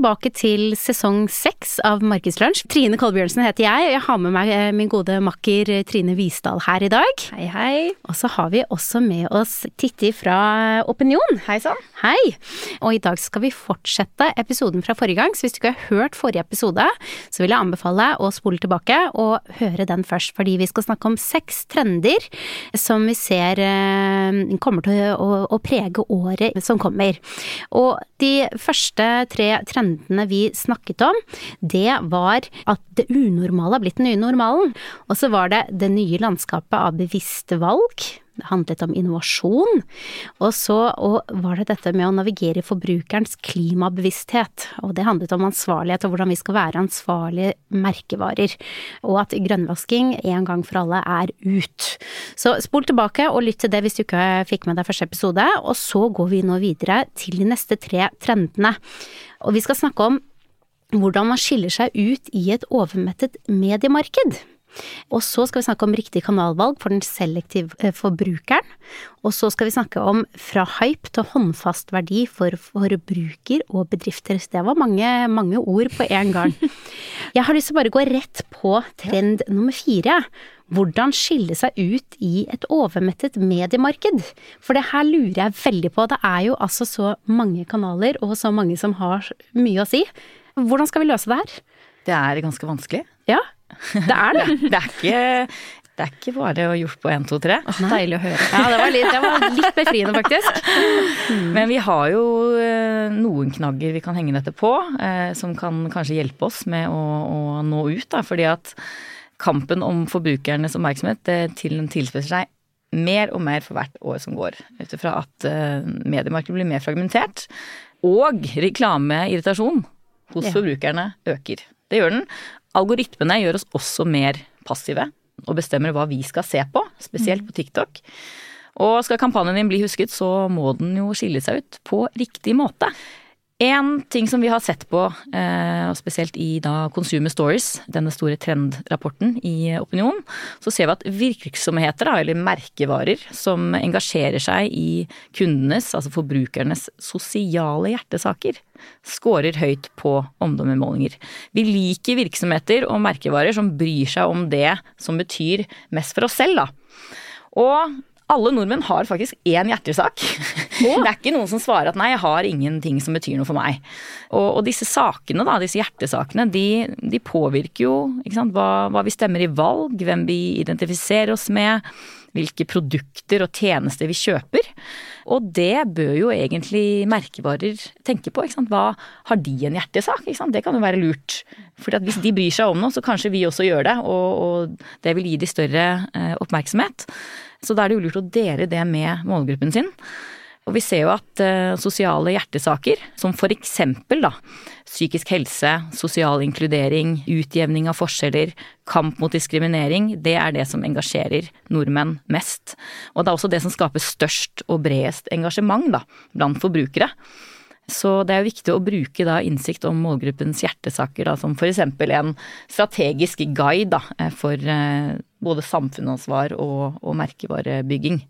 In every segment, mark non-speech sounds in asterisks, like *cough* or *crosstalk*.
Tilbake til sesong seks av Markedslunsj. Trine Kolbjørnsen heter jeg, og jeg har med meg eh, min gode makker eh, Trine Visdal her i dag. Hei, hei. Og så har vi også med oss Titti fra Opinion. Hei sann. Hei! Og i dag skal vi fortsette episoden fra forrige gang, så hvis du ikke har hørt forrige episode, så vil jeg anbefale å spole tilbake og høre den først, fordi vi skal snakke om seks trender som vi ser eh, kommer til å, å prege året som kommer. Og de første tre tre trendene vi snakket om, det var at det unormale har blitt den nye normalen. Og så var det det nye landskapet av bevisste valg. Handlet om innovasjon. Og så og var det dette med å navigere forbrukerens klimabevissthet. Og det handlet om ansvarlighet og hvordan vi skal være ansvarlige merkevarer. Og at grønnvasking en gang for alle er ut. Så spol tilbake og lytt til det hvis du ikke fikk med deg første episode. Og så går vi nå videre til de neste tre trendene. Og vi skal snakke om hvordan man skiller seg ut i et overmettet mediemarked. Og så skal vi snakke om riktig kanalvalg for den selektive eh, forbrukeren. Og så skal vi snakke om fra hype til håndfast verdi for forbruker og bedrifter. Det var mange, mange ord på en gang. *laughs* Jeg har lyst til å bare gå rett på trend nummer fire. Hvordan skille seg ut i et overmettet mediemarked? For det her lurer jeg veldig på. Det er jo altså så mange kanaler og så mange som har mye å si. Hvordan skal vi løse det her? Det er ganske vanskelig. Ja, det er det. *laughs* det, er ikke, det er ikke bare å gjort på 1, 2, 3. Deilig å høre. Ja, det var litt, det var litt befriende, faktisk. Mm. Men vi har jo eh, noen knagger vi kan henge dette på, eh, som kan kanskje hjelpe oss med å, å nå ut. Da, fordi at kampen om forbrukernes oppmerksomhet til, tilspisser seg mer og mer for hvert år som går. Ut ifra at uh, mediemarkedet blir mer fragmentert. Og reklameirritasjon hos ja. forbrukerne øker. Det gjør den. Algoritmene gjør oss også mer passive og bestemmer hva vi skal se på, spesielt på TikTok. Og skal kampanjen din bli husket, så må den jo skille seg ut på riktig måte. En ting som vi har sett på, eh, og spesielt i da Consumer Stories, denne store trendrapporten i Opinion, så ser vi at virksomheter, eller merkevarer, som engasjerer seg i kundenes, altså forbrukernes, sosiale hjertesaker, scorer høyt på omdømmemålinger. Vi liker virksomheter og merkevarer som bryr seg om det som betyr mest for oss selv, da. Og alle nordmenn har faktisk én hjertesak. Oh. *laughs* Det er ikke noen som svarer at nei, jeg har ingenting som betyr noe for meg. Og, og disse sakene, da, disse hjertesakene, de, de påvirker jo sant, hva, hva, vi stemmer i valg, hvem vi identifiserer oss med, hvilke produkter og tjenester vi kjøper. Og det bør jo egentlig merkevarer tenke på. Hva har de en hjertesak? Det kan jo være lurt. For hvis de bryr seg om noe, så kanskje vi også gjør det, og, og det vil gi de større eh, oppmerksomhet. Så da er det jo lurt å dele det med målgruppen sin. Og vi ser jo at uh, sosiale hjertesaker, som for eksempel da, psykisk helse, sosial inkludering, utjevning av forskjeller, kamp mot diskriminering, det er det som engasjerer nordmenn mest. Og det er også det som skaper størst og bredest engasjement da, blant forbrukere. Så det er viktig å bruke da innsikt om målgruppens hjertesaker, da, som f.eks. en strategisk guide da, eh, for eh, både samfunnsansvar og, og merkevarebygging.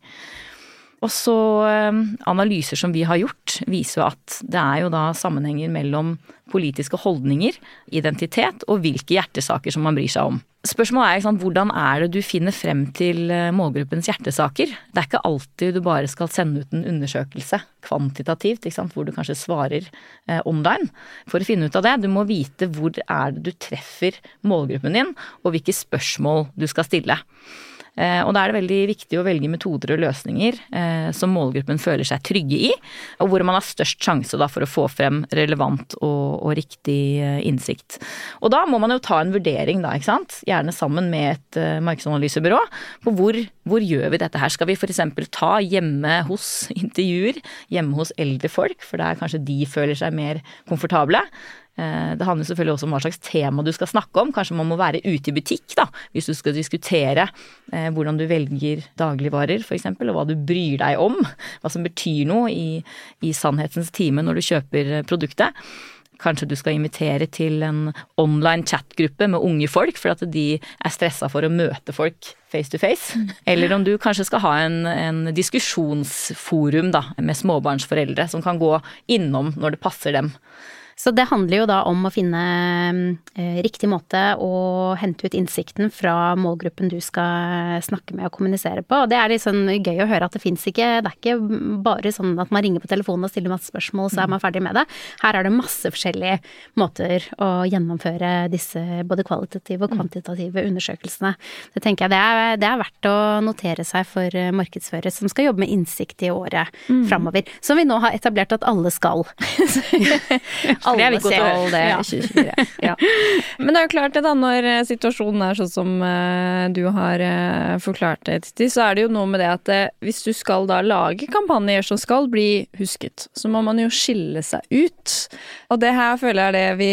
Og så eh, analyser som vi har gjort, viser jo at det er jo da sammenhenger mellom politiske holdninger, identitet og hvilke hjertesaker som man bryr seg om. Spørsmålet er sant, hvordan er det du finner frem til eh, målgruppens hjertesaker? Det er ikke alltid du bare skal sende ut en undersøkelse kvantitativt, sant, hvor du kanskje svarer eh, online. For å finne ut av det, du må vite hvor er det du treffer målgruppen din, og hvilke spørsmål du skal stille. Eh, og da er det veldig viktig å velge metoder og løsninger eh, som målgruppen føler seg trygge i, og hvor man har størst sjanse for å få frem relevant og, og riktig eh, innsikt. Og da må man jo ta en vurdering, da, ikke sant, gjerne sammen med et markedsanalysebyrå, på hvor, hvor gjør vi dette her. Skal vi f.eks. ta hjemme hos *laughs* intervjuer, hjemme hos eldre folk, for der kanskje de føler seg mer komfortable. Eh, det handler selvfølgelig også om hva slags tema du skal snakke om. Kanskje man må være ute i butikk da, hvis du skal diskutere eh, hvordan du velger dagligvarer f.eks., og hva du bryr deg om. Hva som betyr noe i, i sannhetens time når du kjøper produktet. Kanskje du skal invitere til en online chatgruppe med unge folk for at de er stressa for å møte folk face to face. Eller om du kanskje skal ha en, en diskusjonsforum da, med småbarnsforeldre som kan gå innom når det passer dem. Så det handler jo da om å finne eh, riktig måte å hente ut innsikten fra målgruppen du skal snakke med og kommunisere på. Og det er litt sånn gøy å høre at det fins ikke Det er ikke bare sånn at man ringer på telefonen og stiller masse spørsmål, så er man ferdig med det. Her er det masse forskjellige måter å gjennomføre disse både kvalitative og kvantitative undersøkelsene. Det tenker jeg det er, det er verdt å notere seg for markedsførere som skal jobbe med innsikt i året mm. framover. Som vi nå har etablert at alle skal. *laughs* Alle skal det ja. *laughs* 2024. *laughs* Ja. Men det er jo klart det, da, når eh, situasjonen er sånn som uh, du har uh, forklart det, Titti, så er det jo noe med det at uh, hvis du skal da lage kampanjer som skal bli husket, så må man jo skille seg ut. Og det her føler jeg er det vi,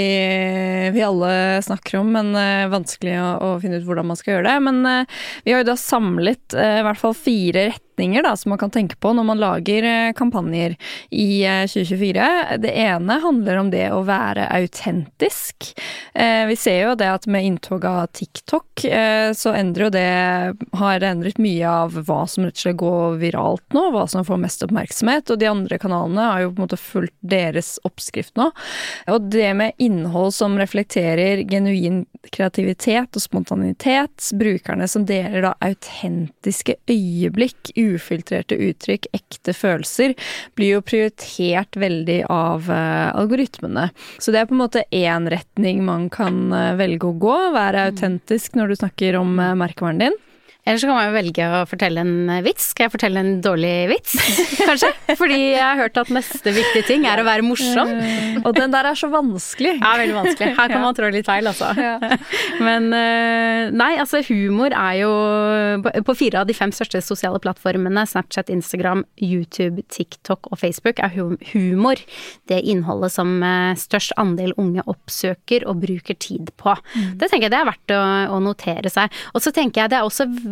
vi alle snakker om, men vanskelig å, å, finne ut hvordan man skal gjøre det. Men vi har jo da samlet i hvert fall fire retninger retninger da, som man kan tenke på når man lager eh, kampanjer i 2024. Eh, det ene handler om det å være autentisk. Eh, vi ser jo det at med inntog av TikTok så endrer jo det Har endret mye av hva som rett og slett går viralt nå, hva som får mest oppmerksomhet. Og de andre kanalene har jo på en måte fulgt deres oppskrift nå. Og det med innhold som reflekterer genuin kreativitet og spontanitet, brukerne som deler da autentiske øyeblikk ufiltrerte uttrykk, ekte følelser, blir jo prioritert veldig av uh, algoritmene. Så det er på en måte én retning man kan uh, velge å gå. Være autentisk når du snakker om uh, merkevaren din. Eller så kan man jo velge å fortelle en vits. Skal jeg fortelle en dårlig vits, kanskje? *laughs* Fordi jeg har hørt at neste viktige ting er å være morsom. Eh, *laughs* og den der er så vanskelig. Ja, veldig vanskelig. Her kan *laughs* man trå litt feil, altså. Men eh, nei, altså humor er jo På fire av de fem største sosiale plattformene, Snapchat, Instagram, YouTube, TikTok og Facebook, er humor det innholdet som eh, størst andel unge oppsøker og bruker tid på. Mm. Det tenker jeg det er verdt å, å notere seg. Og så tenker jeg det er også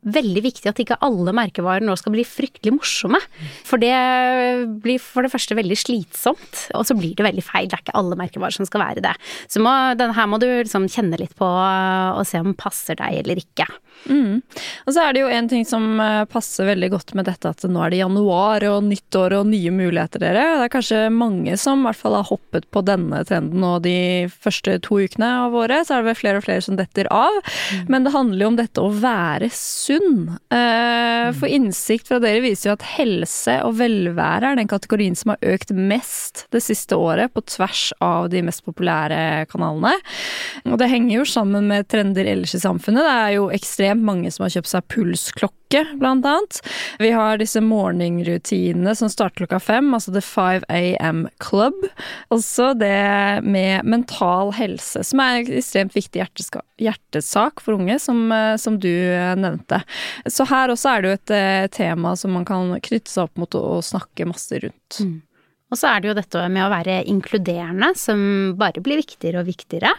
veldig viktig at ikke alle merkevarer nå skal bli fryktelig morsomme. For det blir for det første veldig slitsomt, og så blir det veldig feil. Det er ikke alle merkevarer som skal være det. Så må, denne her må du liksom kjenne litt på og se om den passer deg eller ikke. Mm. Og så er det jo en ting som eh, passer veldig godt med dette at nå er det januar og nyttår og nye muligheter, dere. Det er kanskje mange som i hvert fall har hoppet på denne trenden nå de første to ukene av året. Så er det vel flere og flere som detter av. Mm. Men det handler jo om dette å være sunn sunn. Eh, for innsikt fra dere viser jo at helse og velvære er den kategorien som har økt mest det siste året, på tvers av de mest populære kanalene. Og det henger jo sammen med trender ellers i samfunnet. Det er jo ekstremt mange som har kjøpt seg pulsklokke, blant annet. Vi har disse morgenrutinene som starter klokka fem, altså The 5 AM Club. Også det med mental helse, som er en ekstremt viktig hjertesak for unge, som, eh, som du nevnte. Så her også er det jo et eh, tema som man kan knytte seg opp mot og snakke masse rundt. Mm. Og så er det jo dette med å være inkluderende som bare blir viktigere og viktigere.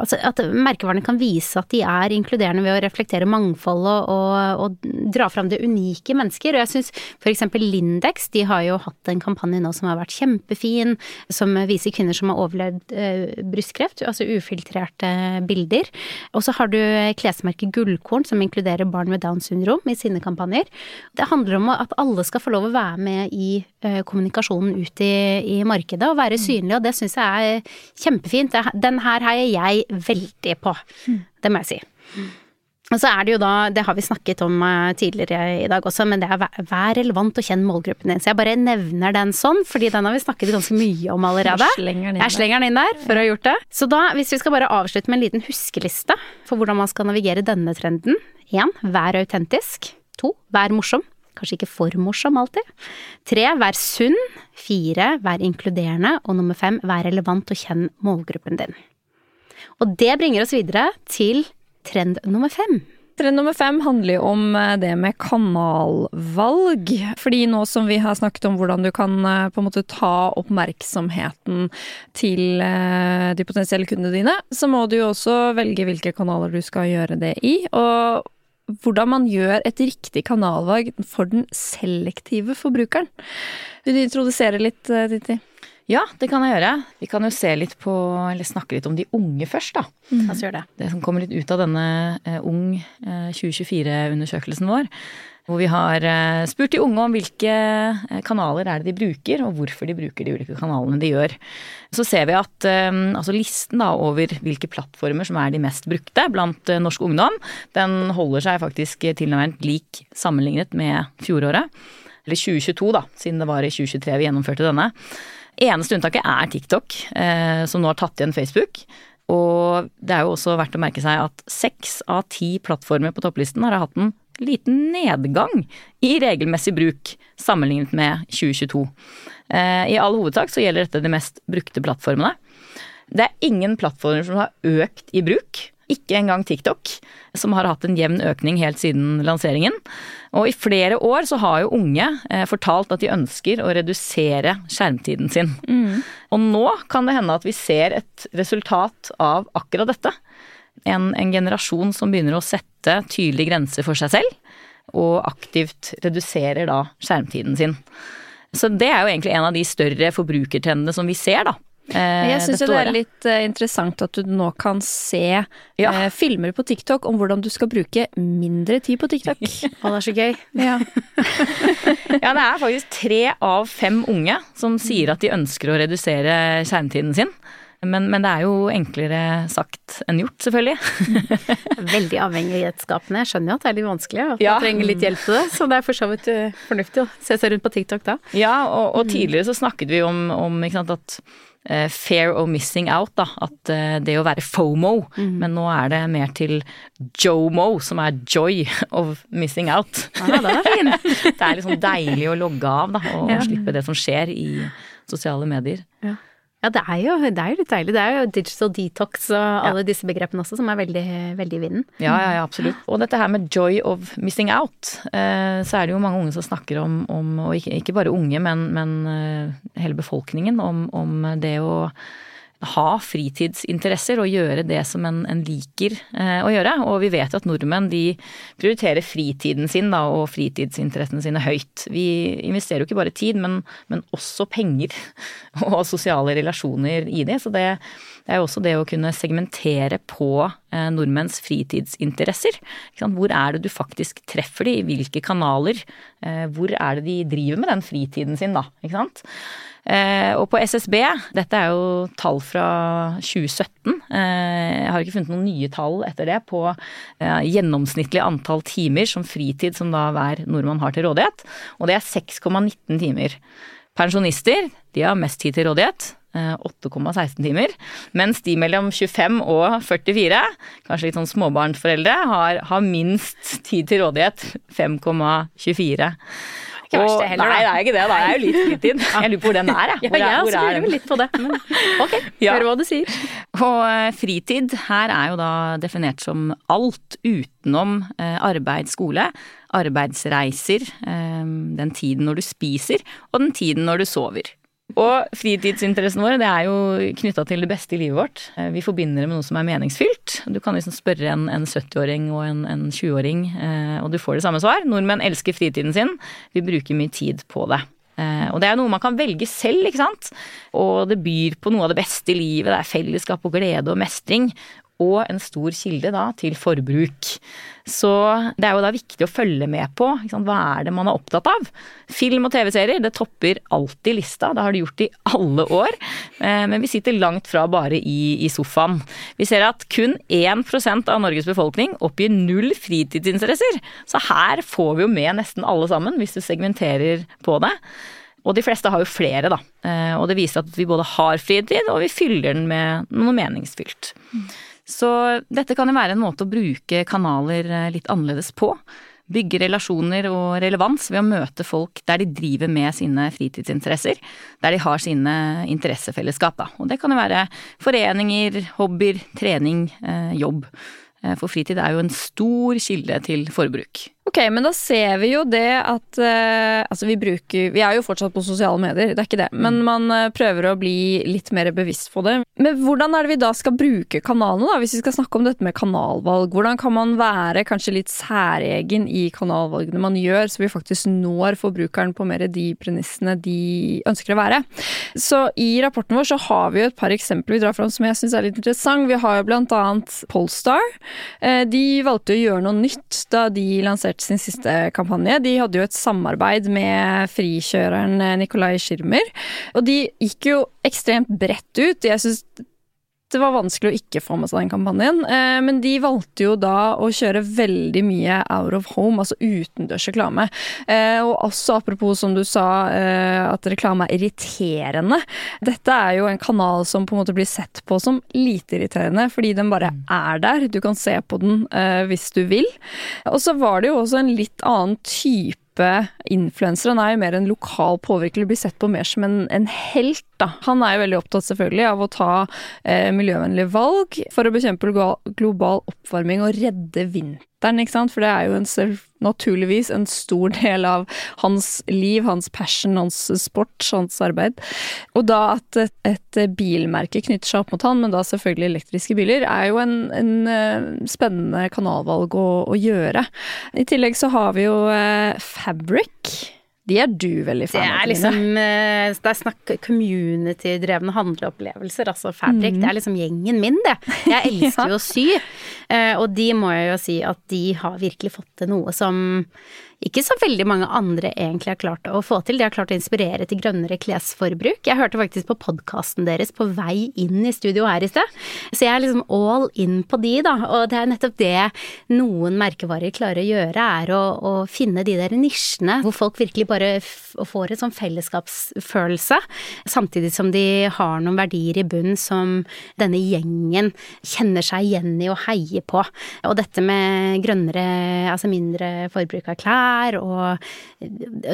Altså at merkevarene kan vise at de er inkluderende ved å reflektere mangfoldet og, og, dra fram det unike mennesker. Og jeg syns f.eks. Lindex, de har jo hatt en kampanje nå som har vært kjempefin, som viser kvinner som har overlevd eh, brystkreft, altså ufiltrerte bilder. Og så har du klesmerket Gullkorn som inkluderer barn med Downs syndrom i sine kampanjer. Det handler om at alle skal få lov å være med i kommunikasjonen ut i i, markedet og være mm. synlig, og det syns jeg er kjempefint. Den her heier jeg veldig på. Mm. Det må jeg si. Og så er det jo da, det har vi snakket om eh, tidligere i dag også, men det er vær relevant og kjenn målgruppen din. Så jeg bare nevner den sånn, fordi den har vi snakket ganske mye om allerede. Jeg slenger den inn, jeg slenger den inn der for å ha gjort det. Så da, hvis vi skal bare avslutte med en liten huskeliste for hvordan man skal navigere denne trenden. Én, vær autentisk. To, vær morsom. Kanskje ikke for morsom alltid. Tre, vær sunn. Fire, vær inkluderende. Og nummer fem, vær relevant og kjenn målgruppen din. Og det bringer oss videre til trend nummer fem. Trend nummer fem handler jo om eh, det med kanalvalg. Fordi nå som vi har snakket om hvordan du kan eh, på en måte ta oppmerksomheten til eh, de potensielle kundene dine, så må du jo også velge hvilke kanaler du skal gjøre det i. Og hvordan man gjør et riktig kanalvalg for den selektive forbrukeren. Vil du introdusere litt, eh, Titti? Ja, det kan jeg gjøre. Vi kan jo se litt på, eller snakke litt om de unge først, da. Mm. La oss gjøre det. Det som kommer litt ut av denne uh, Ung uh, 2024-undersøkelsen vår, Hvor vi har eh, spurt de unge om hvilke eh, kanaler er det de bruker, og hvorfor de bruker de ulike kanalene de gjør. Så ser vi at altså listen da over hvilke plattformer som er de mest brukte blant norsk ungdom, den holder seg faktisk tilnærmet lik sammenlignet med fjoråret. Eller 2022, da, siden det var i 2023 vi gjennomførte denne. Eneste unntaket er TikTok, som nå har tatt igjen Facebook. Og det er jo også verdt å merke seg at seks av ti plattformer på topplisten har hatt en liten nedgang i regelmessig bruk sammenlignet med 2022. Eh, I all hovedsak så gjelder dette de mest brukte plattformene. Det er ingen plattformer som har økt i bruk. Ikke engang TikTok, som har hatt en jevn økning helt siden lanseringen. Og i flere år så har jo unge eh, fortalt at de ønsker å redusere skjermtiden sin. Mm. Og nå kan det hende at vi ser et resultat av akkurat dette. En, en generasjon som begynner å sette tydelige grenser for seg selv, og aktivt reduserer da skjermtiden sin. Så det er jo egentlig en av de større forbrukertrendene som vi ser, da. Eh, jeg syns det er litt eh, interessant at du nå kan se ja. eh, filmer på TikTok om hvordan du skal bruke mindre tid på TikTok. *laughs* Å, det er så gøy. *laughs* Ja. *laughs* ja, det er faktisk tre av fem unge som sier at de ønsker å redusere skjermtiden sin. Men, men, det er jo enklere sagt enn gjort, selvfølgelig. *laughs* Veldig avhengighetsskapende. Jeg skjønner jo at det er litt vanskelig, og at ja. trenger litt hjelp til det. Så det er for så vidt eh, fornuftig å se seg rundt på TikTok da. Ja, og, og tidligere så snakket vi om, om sant, at uh, fair of missing out, da. At uh, det å være FOMO. Mm. Men nå er det mer til JOMO, som er joy of missing out. Ja, *laughs* det er fin. det er liksom deilig å logge av, da, og ja. slippe det som skjer i sosiale medier. Ja. Ja, det er, jo, det er, jo, litt deilig. Det er jo digital detox og alle ja. disse begrepene også som er veldig, veldig i vinden. Ja, ja, ja, absolutt. Og dette her med joy of missing out, eh, så er det jo mange unge som snakker om, om og ikke, ikke, bare unge, men, men eh, hele befolkningen, om, om det å ha fritidsinteresser og gjøre det som en, en liker eh, å gjøre. Og vi vet jo at nordmenn de prioriterer fritiden sin da, og fritidsinteressene sine høyt. Vi investerer jo ikke bare tid, men, men også penger *laughs* og sosiale relasjoner i det. Så det, det er jo også det å kunne segmentere på eh, nordmenns fritidsinteresser. Hvor er det du faktisk treffer de, i hvilke kanaler? Eh, hvor er det de driver med den fritiden sin, da? Ikke sant? Eh, og på SSB, dette er jo tall fra 2017, eh, jeg har ikke funnet noen nye tall etter det på eh, gjennomsnittlig antall timer som fritid som da hver nordmann har til rådighet, og det er 6,19 timer. Pensjonister, de har mest tid til rådighet. 8,16 timer. Mens de mellom 25 og 44, kanskje litt sånn småbarnsforeldre, har, har minst tid til rådighet. 5,24. Ikke verst det heller, Nei, det er ikke det. Da. Det er jo litt fritid. Jeg lurer på hvor den er, jeg. *laughs* Hvor, ja, jeg også lurer litt på det. Men *laughs* ok, ja. hør hva du sier. Og eh, fritid her er jo da definert som alt utenom eh, arbeid, skole, arbeidsreiser, eh, den tiden når du spiser, og den tiden når du sover. Og fritidsinteressene våre det er jo knytta til det beste i livet vårt. Eh, vi forbinder det med noe som er meningsfylt. Du kan liksom spørre en, en 70-åring og en, en 20-åring, eh, og du får det samme svar. Nordmenn elsker fritiden sin. Vi bruker mye tid på det. Eh, og det er noe man kan velge selv, ikke sant. Og det byr på noe av det beste i livet. Det er fellesskap og glede og mestring og en stor kilde da til forbruk. Så det er jo da viktig å følge med på hva er det man er opptatt av. Film og TV-serier det topper alltid lista, det har det gjort i alle år. Eh, men vi sitter langt fra bare i, i sofaen. Vi ser at kun 1% av Norges befolkning oppgir null fritidsinteresser. Så her får vi jo med nesten alle sammen, hvis du segmenterer på det. Og de fleste har jo flere, da. Eh, og det viser at vi både har fritid, og vi fyller den med noe meningsfylt. Mm. Så dette kan jo være en måte å bruke kanaler eh, litt annerledes på. Bygge relasjoner og relevans ved å møte folk der de driver med sine fritidsinteresser. Der de har sine interessefellesskap, da. Og det kan jo være foreninger, hobbyer, trening, eh, jobb. Eh, for fritid er jo en stor kilde til forbruk. Ok, men da ser vi jo det at uh, Altså, vi bruker Vi er jo fortsatt på sosiale medier, det er ikke det. Men mm. man uh, prøver å bli litt mer bevisst på det. Men hvordan er det vi da skal bruke kanalene, da? Hvis vi skal snakke om dette med kanalvalg. Hvordan kan man være kanskje litt særegen i kanalvalgene man gjør, så vi faktisk når forbrukeren på mer de premissene de ønsker å være? Så i rapporten vår så har vi jo et par eksempler vi drar fram som jeg syns er litt interessant. Vi har jo blant annet Polestar. Uh, de valgte å gjøre noe nytt da de lanserte lanserte sin siste kampanje. De hadde jo et samarbeid med frikjøreren Nikolai Schirmer. Og de gikk jo ekstremt bredt ut. Jeg synes det var vanskelig å ikke få med seg den kampanjen. Eh, men de valgte jo da å kjøre veldig mye out of home, altså utendørs reklame. Eh, og også apropos som du sa, eh, at reklame er irriterende. Dette er jo en kanal som på en måte blir sett på som lite irriterende, fordi den bare mm. er der. Du kan se på den hvis du vil. Og så var det jo også en litt annen type Han er jo mer en lokal påvirker, blir sett på mer som en, en helt. Da. Han er jo veldig opptatt selvfølgelig av å ta eh, miljøvennlige valg for å bekjempe global oppvarming og redde vinteren, ikke sant. For det er jo en naturligvis en stor del av hans liv, hans passion, hans sport, hans arbeid. Og da at et, et bilmerke knytter seg opp mot han, men da selvfølgelig elektriske biler, er jo en, en uh, spennende kanalvalg å, å, gjøre. I tillegg så har vi jo eh, Fabric. De er du veldig fan av. Det er liksom eh, Det er snakk community-drevne handleopplevelser. Altså Fabric, mm. det er liksom gjengen min, det. Jeg *laughs* elsker jo ja. å sy. Og de må jeg jo si at de har virkelig fått til noe som ikke så veldig mange andre egentlig har klart å få til. De har klart å inspirere til grønnere klesforbruk. Jeg hørte faktisk på podkasten deres på vei inn i studio her i sted. Så jeg er liksom all in på de, da. Og det er nettopp det noen merkevarer klarer å gjøre, er å, å finne de der nisjene hvor folk virkelig bare får en sånn fellesskapsfølelse, samtidig som de har noen verdier i bunn som denne gjengen kjenner seg igjen i og heier på. Og dette med grønnere, altså mindre forbruk av klær klær og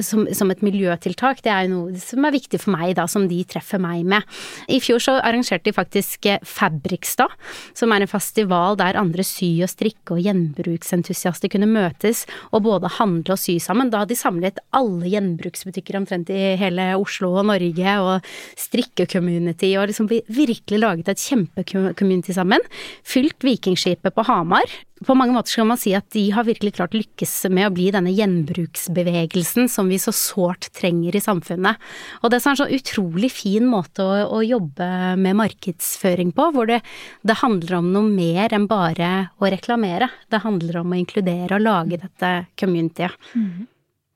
som, som, et miljøtiltak, det er noe som er viktig for meg, da, som de treffer meg med. I fjor så arrangerte de faktisk eh, Fabrikstad, som er en festival der andre sy- og strikke- og gjenbruksentusiaster kunne møtes og både handle og sy sammen. Da hadde de samlet alle gjenbruksbutikker omtrent i hele Oslo og Norge, og strikke-community, og liksom virkelig laget et kjempe-community sammen. Fylt Vikingskipet på Hamar på mange måter skal man si at de har virkelig klart lykkes med å bli denne gjenbruksbevegelsen som vi så sårt trenger i samfunnet. Og det er en sånn utrolig fin måte å, å jobbe med markedsføring på, hvor det, det, handler om noe mer enn bare å reklamere. Det handler om å inkludere og lage dette communityet. Mm.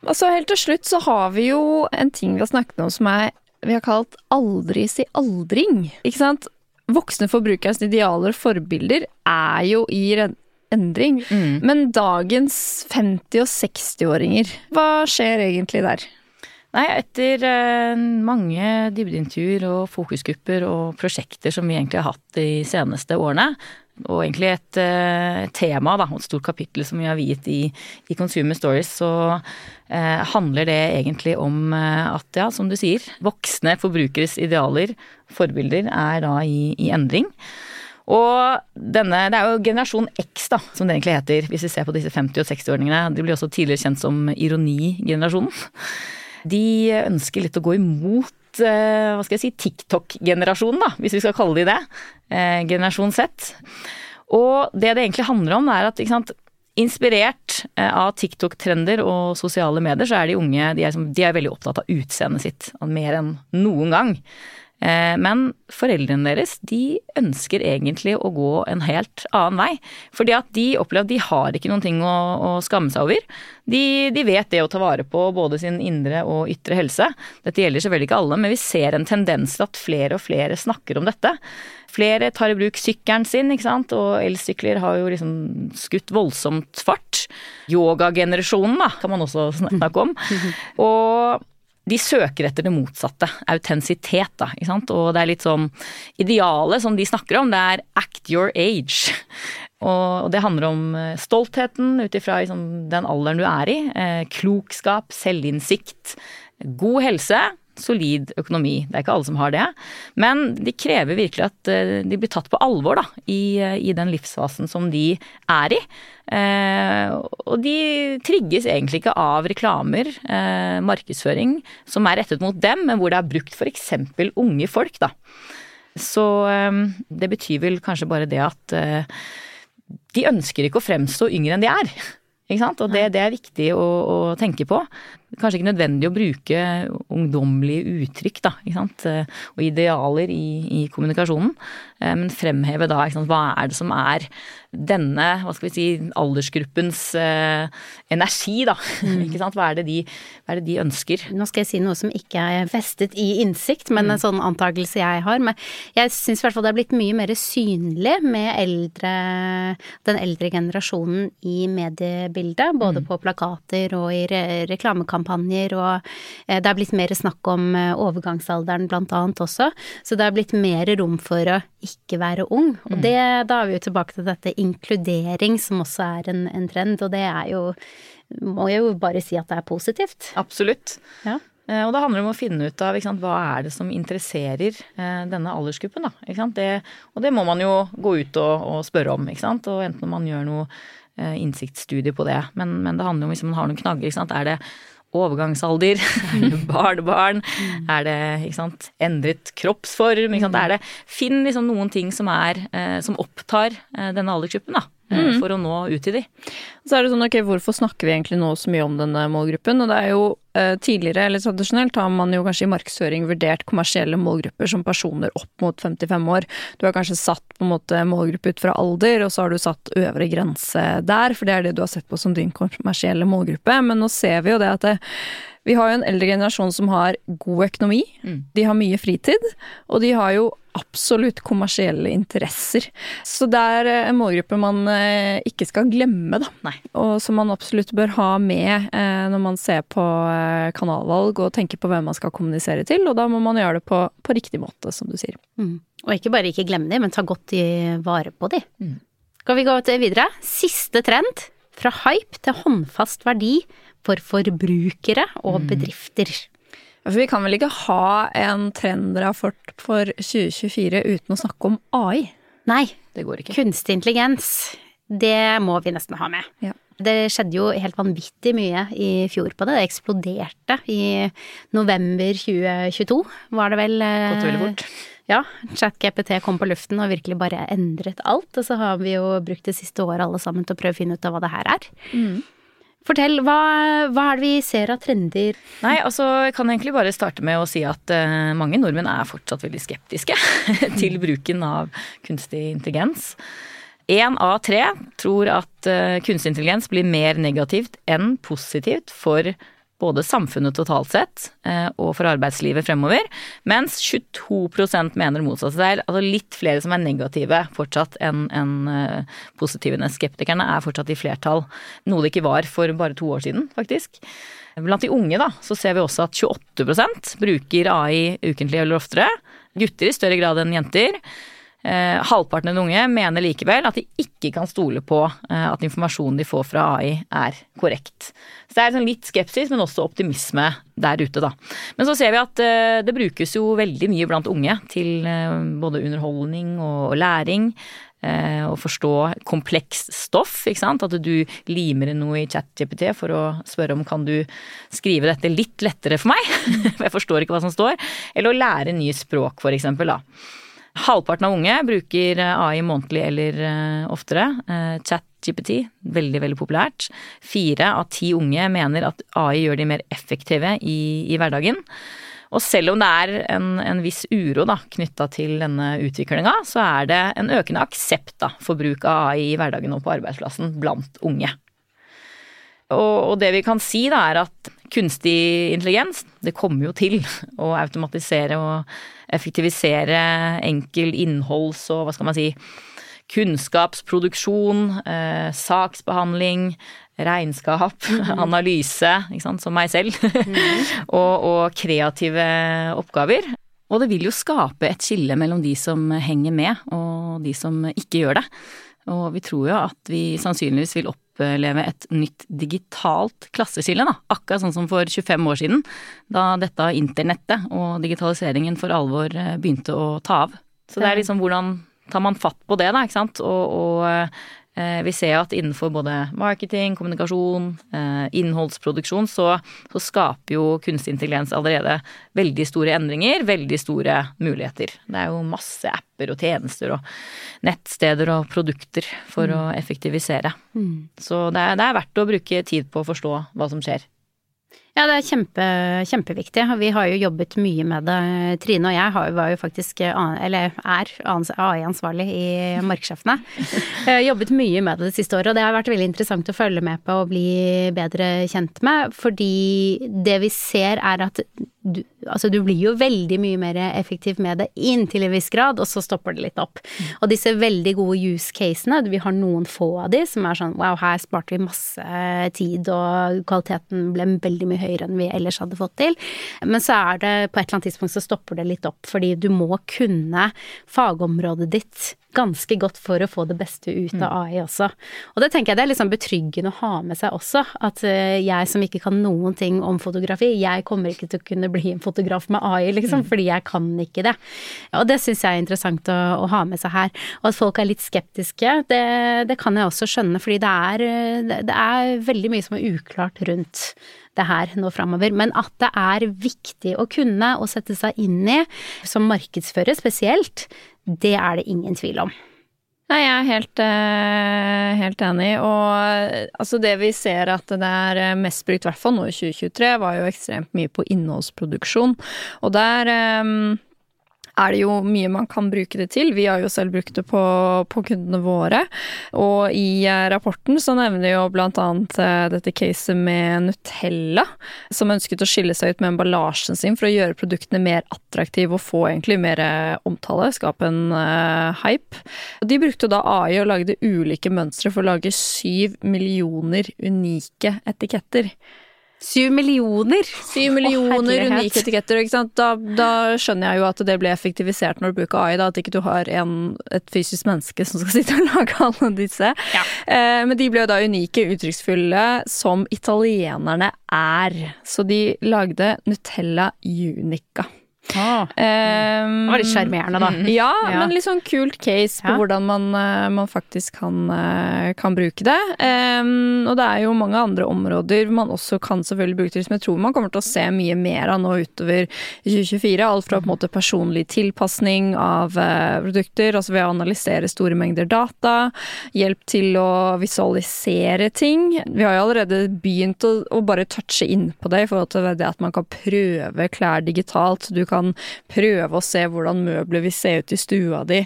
Og så helt til slutt så har vi jo en ting vi har snakket om som er vi har kalt aldri si aldring. Ikke sant? Voksne forbrukeres idealer og forbilder er jo i endring. Mm. Men dagens 50- og 60-åringer, hva skjer egentlig der? Nei, etter eh, mange dybdeintervjuer og fokusgrupper og prosjekter som vi egentlig har hatt de seneste årene, og egentlig et eh, tema, da, et stort kapittel som vi har viet i, i Consumer Stories, så eh, handler det egentlig om eh, at, ja, som du sier, voksne forbrukeres idealer, forbilder, er da i, i endring. Og denne, det er jo generasjon X, da, som det egentlig heter, hvis vi ser på disse 50- og 60-åringene. De blir også tidligere kjent som ironigenerasjonen. De ønsker litt å gå imot eh, hva skal jeg si, TikTok-generasjonen, da, hvis vi skal kalle de det. Eh, generasjon Z. Og det det egentlig handler om, er at sant, inspirert eh, av TikTok-trender og sosiale medier, så er de unge de er, de er veldig opptatt av utseendet sitt mer enn noen gang. Eh, men foreldrene deres de ønsker egentlig å gå en helt annen vei. Fordi at de opplever at de har ikke noen ting å, å skamme seg over. De, de, vet det å ta vare på både sin indre og ytre helse. Dette gjelder selvfølgelig ikke alle, men vi ser en tendens til at flere og flere snakker om dette. Flere tar i bruk sykkelen sin, ikke sant, og elsykler har jo liksom skutt voldsomt fart. Yogagenerasjonen, da, kan man også snakke om. *laughs* Og de søker etter det motsatte. Autentisitet, da. Ikke sant? Og det er litt sånn Idealet som de snakker om, det er act your age. *laughs* Og det handler om eh, stoltheten ut ifra liksom, den alderen du er i. Eh, klokskap, selvinnsikt, god helse solid økonomi. Det er ikke alle som har det. Men de krever virkelig at eh, de blir tatt på alvor da, i, i den livsfasen som de er i. Eh, og de trigges egentlig ikke av reklamer, eh, markedsføring, som er rettet mot dem, men hvor det er brukt f.eks. unge folk, da. Så eh, det betyr vel kanskje bare det at eh, de ønsker ikke å fremstå yngre enn de er. Ikke sant? Og det, det er viktig å, å tenke på. Kanskje ikke nødvendig å bruke ungdommelige uttrykk da, ikke sant? og idealer i, i kommunikasjonen, men fremheve da hva er det som er denne, hva skal vi si, aldersgruppens eh, energi, da. *laughs* Mm. ikke sant. Hva er, de, hva er, det de, ønsker? Nå skal jeg si noe som ikke er festet i innsikt, men mm. en sånn antakelse jeg har. Men jeg syns i hvert fall det er blitt mye mer synlig med eldre, den eldre generasjonen i mediebildet. Både mm. på plakater og i re reklamekampanjer, og eh, det er blitt mer snakk om eh, overgangsalderen blant annet også. Så det er blitt mer rom for å ikke være ung. Og mm. det, da er vi jo tilbake til dette inkludering, som også er en, en, trend, og det er jo Må jeg jo bare si at det er positivt. Absolutt. Ja. Eh, og det handler om å finne ut av sant, hva er det som interesserer eh, denne aldersgruppen. Da, det, og det må man jo gå ut og, og spørre om, ikke sant? og enten man gjør noe innsiktsstudie på det. Men, men, det handler om hvis man har noen knagger. Ikke sant? Er det overgangsalder? Er *laughs* barnebarn? Mm. Er det ikke sant, endret kroppsform? Ikke sant? Er det, finn liksom noen ting som, er, eh, som opptar eh, denne aldersgruppen, da. Eh, mm. For å nå ut til de. Så er det sånn, ok, hvorfor snakker vi egentlig nå så mye om denne målgruppen? Og det er jo eh, tidligere, eller tradisjonelt, har man jo kanskje i markedsføring vurdert kommersielle målgrupper som personer opp mot 55 år. Du har kanskje satt på en måte målgruppe ut fra alder, og så har du satt øvre grense der, for det er det du har sett på som din kommersielle målgruppe. Men nå ser vi jo det at det, vi har jo en eldre generasjon som har god økonomi, mm. de har mye fritid, og de har jo absolutt kommersielle interesser. Så det er eh, en målgruppe man eh, ikke skal glemme, da. Nei. Og som man absolutt bør ha med eh, når man ser på kanalvalg og tenker på hvem man skal kommunisere til, og da må man gjøre det på, på riktig måte, som du sier. Mm. Og ikke bare ikke glemme de, men ta godt vare på de. Mm. Skal vi gå videre? Siste trend. Fra hype til håndfast verdi for forbrukere og mm. bedrifter. For vi kan vel ikke ha en trendrapport for 2024 uten å snakke om AI? Nei, det går ikke. Kunstig intelligens, det må vi nesten ha med. Ja. Det skjedde jo helt vanvittig mye i fjor på det. Det eksploderte i november 2022, var det vel. Gått veldig fort. Ja. ChatGPT kom på luften og virkelig bare endret alt. Og så har vi jo brukt det siste året alle sammen til å prøve å finne ut av hva det her er. Mm. Fortell, hva, hva, er det vi ser av trender? Nei, altså jeg kan egentlig bare starte med å si at uh, mange nordmenn er fortsatt veldig skeptiske *laughs* til bruken av kunstig intelligens. Én av tre tror at uh, kunstig intelligens blir mer negativt enn positivt for både samfunnet totalt sett eh, og for arbeidslivet fremover, mens 22% mener motsatt. Er altså litt flere som er negative fortsatt enn en eh, positive. Skeptikerne er fortsatt i flertall, noe det ikke var for bare to år siden, faktisk. Blant de unge da, så ser vi også at 28% bruker AI ukentlig eller oftere. Gutter i større grad enn jenter. Eh, halvparten av de unge mener likevel at de ikke kan stole på eh, at informasjonen de får fra AI er korrekt. Så det er sånn litt skepsis, men også optimisme der ute, da. Men så ser vi at eh, det brukes jo veldig mye blant unge til eh, både underholdning og, læring. Eh, å forstå kompleks stoff, ikke sant. At du limer inn noe i ChatGPT for å spørre om kan du skrive dette litt lettere for meg, *laughs* for jeg forstår ikke hva som står. Eller å lære nye språk, for eksempel, da. Halvparten av unge bruker eh, AI månedlig eller uh, oftere. Chat, ChatGPT, veldig, veldig populært. Fire av ti unge mener at AI gjør de mer effektive i, i hverdagen. Og selv om det er en, en viss uro knytta til denne utviklinga, så er det en økende aksept da, for bruk av AI i hverdagen og på arbeidsplassen blant unge. Og, og det vi kan si da, er at kunstig intelligens, det kommer jo til å automatisere og effektivisere enkel innholds- og hva skal man si kunnskapsproduksjon, eh, saksbehandling, regnskap, *laughs* mm. analyse, som meg selv, mm. *laughs* og, og, kreative oppgaver. Og det vil jo skape et skille mellom de som henger med og de som ikke gjør det. Og vi tror jo at vi sannsynligvis vil oppleve et nytt digitalt klasseskille, da. Akkurat sånn som for 25 år siden, da dette internettet og digitaliseringen for alvor eh, begynte å ta av. Så det er liksom hvordan tar man fatt på det, da, ikke sant. Og, og Eh, vi ser at innenfor både marketing, kommunikasjon, eh, innholdsproduksjon, så, så, skaper jo kunstig intelligens allerede veldig store endringer, veldig store muligheter. Det er jo masse apper og tjenester og nettsteder og produkter for mm. å effektivisere. Mm. Så det er, det er verdt å bruke tid på å forstå hva som skjer. Ja, det er kjempe, kjempeviktig. Vi har jo jobbet mye med det. Trine og jeg har, var jo faktisk, eller er, AI-ansvarlig i Markedssjefene. *laughs* Jobbet mye med det det siste året, og det har vært veldig interessant å følge med på og bli bedre kjent med. Fordi det vi ser er at du, altså du blir jo veldig mye mer effektiv med det inntil en viss grad, og så stopper det litt opp. Mm. Og disse veldig gode use casene, vi har noen få av de som er sånn wow, her sparte vi masse tid, og kvaliteten ble veldig mye høyere enn vi ellers hadde fått til. Men så er det på et eller annet tidspunkt så stopper det litt opp, fordi du må kunne fagområdet ditt ganske godt for å få det beste ut av mm. AI også. Og det tenker jeg det er sånn betryggende å ha med seg også, at eh, jeg som ikke kan noen ting om fotografi, jeg kommer ikke til å kunne bli en fotograf med AI, liksom, mm. fordi jeg kan ikke det. Og det syns jeg er interessant å, å, ha med seg her. Og at folk er litt skeptiske, det, det kan jeg også skjønne, fordi det er, det er veldig mye som er uklart rundt det her nå framover. Men at det er viktig å kunne og sette seg inn i, som markedsfører spesielt, det er det ingen tvil om. Nei, jeg er helt, uh, helt enig. Og altså det vi ser at det er mest brukt, i hvert fall nå i 2023, var jo ekstremt mye på innholdsproduksjon. Og der um, er det jo mye man kan bruke det til. Vi har jo selv brukt det på, på kundene våre. Og i eh, rapporten så nevner jo annet eh, dette caset med Nutella, som ønsket å skille seg ut med emballasjen sin for å gjøre produktene mer attraktive og få egentlig mer eh, omtale, skape en uh, hype. De brukte da AI og lagde ulike mønstre for å lage syv millioner unike etiketter. Syv millioner! Syv millioner unike etiketter. ikke sant? Da, da, skjønner jeg jo at det ble effektivisert når du bruker AI, da, at ikke du har en, et fysisk menneske som skal *laughs* sitte og lage alle disse. Ja. Eh, men de ble jo da unike, uttrykksfulle, som italienerne er. Så de lagde Nutella Unica. Ah, um, det var litt sjarmerende, da. Mm. *laughs* Ja, ja, men litt sånn kult case på ja. hvordan man, eh, man faktisk kan, eh, kan, bruke det. Um, og det er jo mange andre områder man også kan selvfølgelig bruke det som jeg tror man kommer til å se mye mer av nå utover 2024. Alt fra på en måte personlig tilpasning av uh, produkter, altså ved å analysere store mengder data, hjelp til å visualisere ting. Vi har jo allerede begynt å, å bare touche inn på det i forhold til det at man kan prøve klær digitalt. Du kan kan prøve å se hvordan møbler vil se ut i stua di.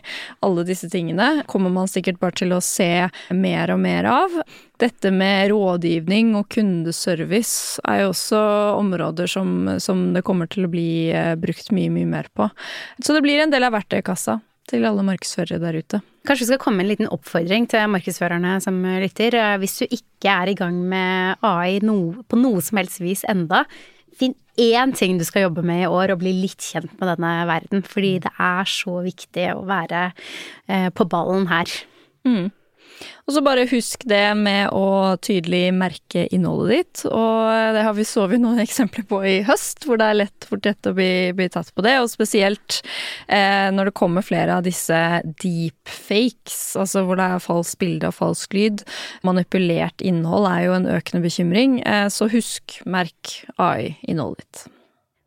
Alle disse tingene kommer man sikkert bare til å se mer og mer av. Dette med rådgivning og kundeservice er jo også områder som, som det kommer til å bli eh, brukt mye, mye mer på. Så det blir en del av verktøykassa til alle markedsførere der ute. Kanskje vi skal komme en liten oppfordring til markedsførerne som lytter. Hvis du ikke er i gang med AI no, på noe som helst vis enda, finn én ting du skal jobbe med i år, og bli litt kjent med denne verden. Fordi det er så viktig å være eh, på ballen her. Mm. Og så bare husk det med å tydelig merke innholdet ditt. Og det har vi så vi noen *laughs* eksempler på i høst, hvor det er lett fort lett å bli, bli, tatt på det. Og spesielt eh, når det kommer flere av disse deepfakes, altså hvor det er falskt bilde og falsk lyd. Manipulert innhold er jo en økende bekymring, eh, så husk merk AI-innholdet ditt.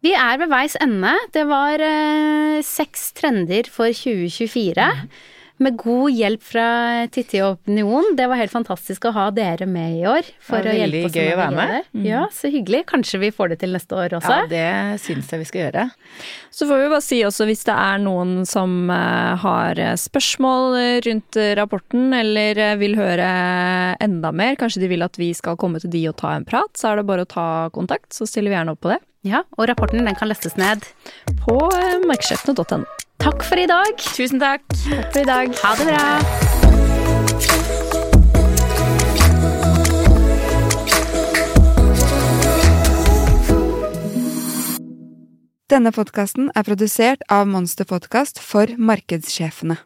Vi er ved veis ende. Det var eh, seks trender for 2024. Mm med god hjelp fra Titti og Opinion. Det var helt fantastisk å ha dere med i år. For å hjelpe oss gøy å være med. Mm. Ja, så hyggelig. Kanskje vi får det til neste år også? Ja, det syns jeg vi skal gjøre. Så får vi bare si også hvis det er noen som eh, har eh, spørsmål rundt rapporten, eller eh, vil høre enda mer, kanskje de vil at vi skal komme til de og ta en prat, så er det bare å ta kontakt, så stiller vi gjerne opp på det. Ja, og rapporten den kan lestes ned på markedssjefene.no. Takk for i dag. Tusen takk. Takk for i dag. Ha det bra. Denne podkasten er produsert av Monster Podkast for markedssjefene.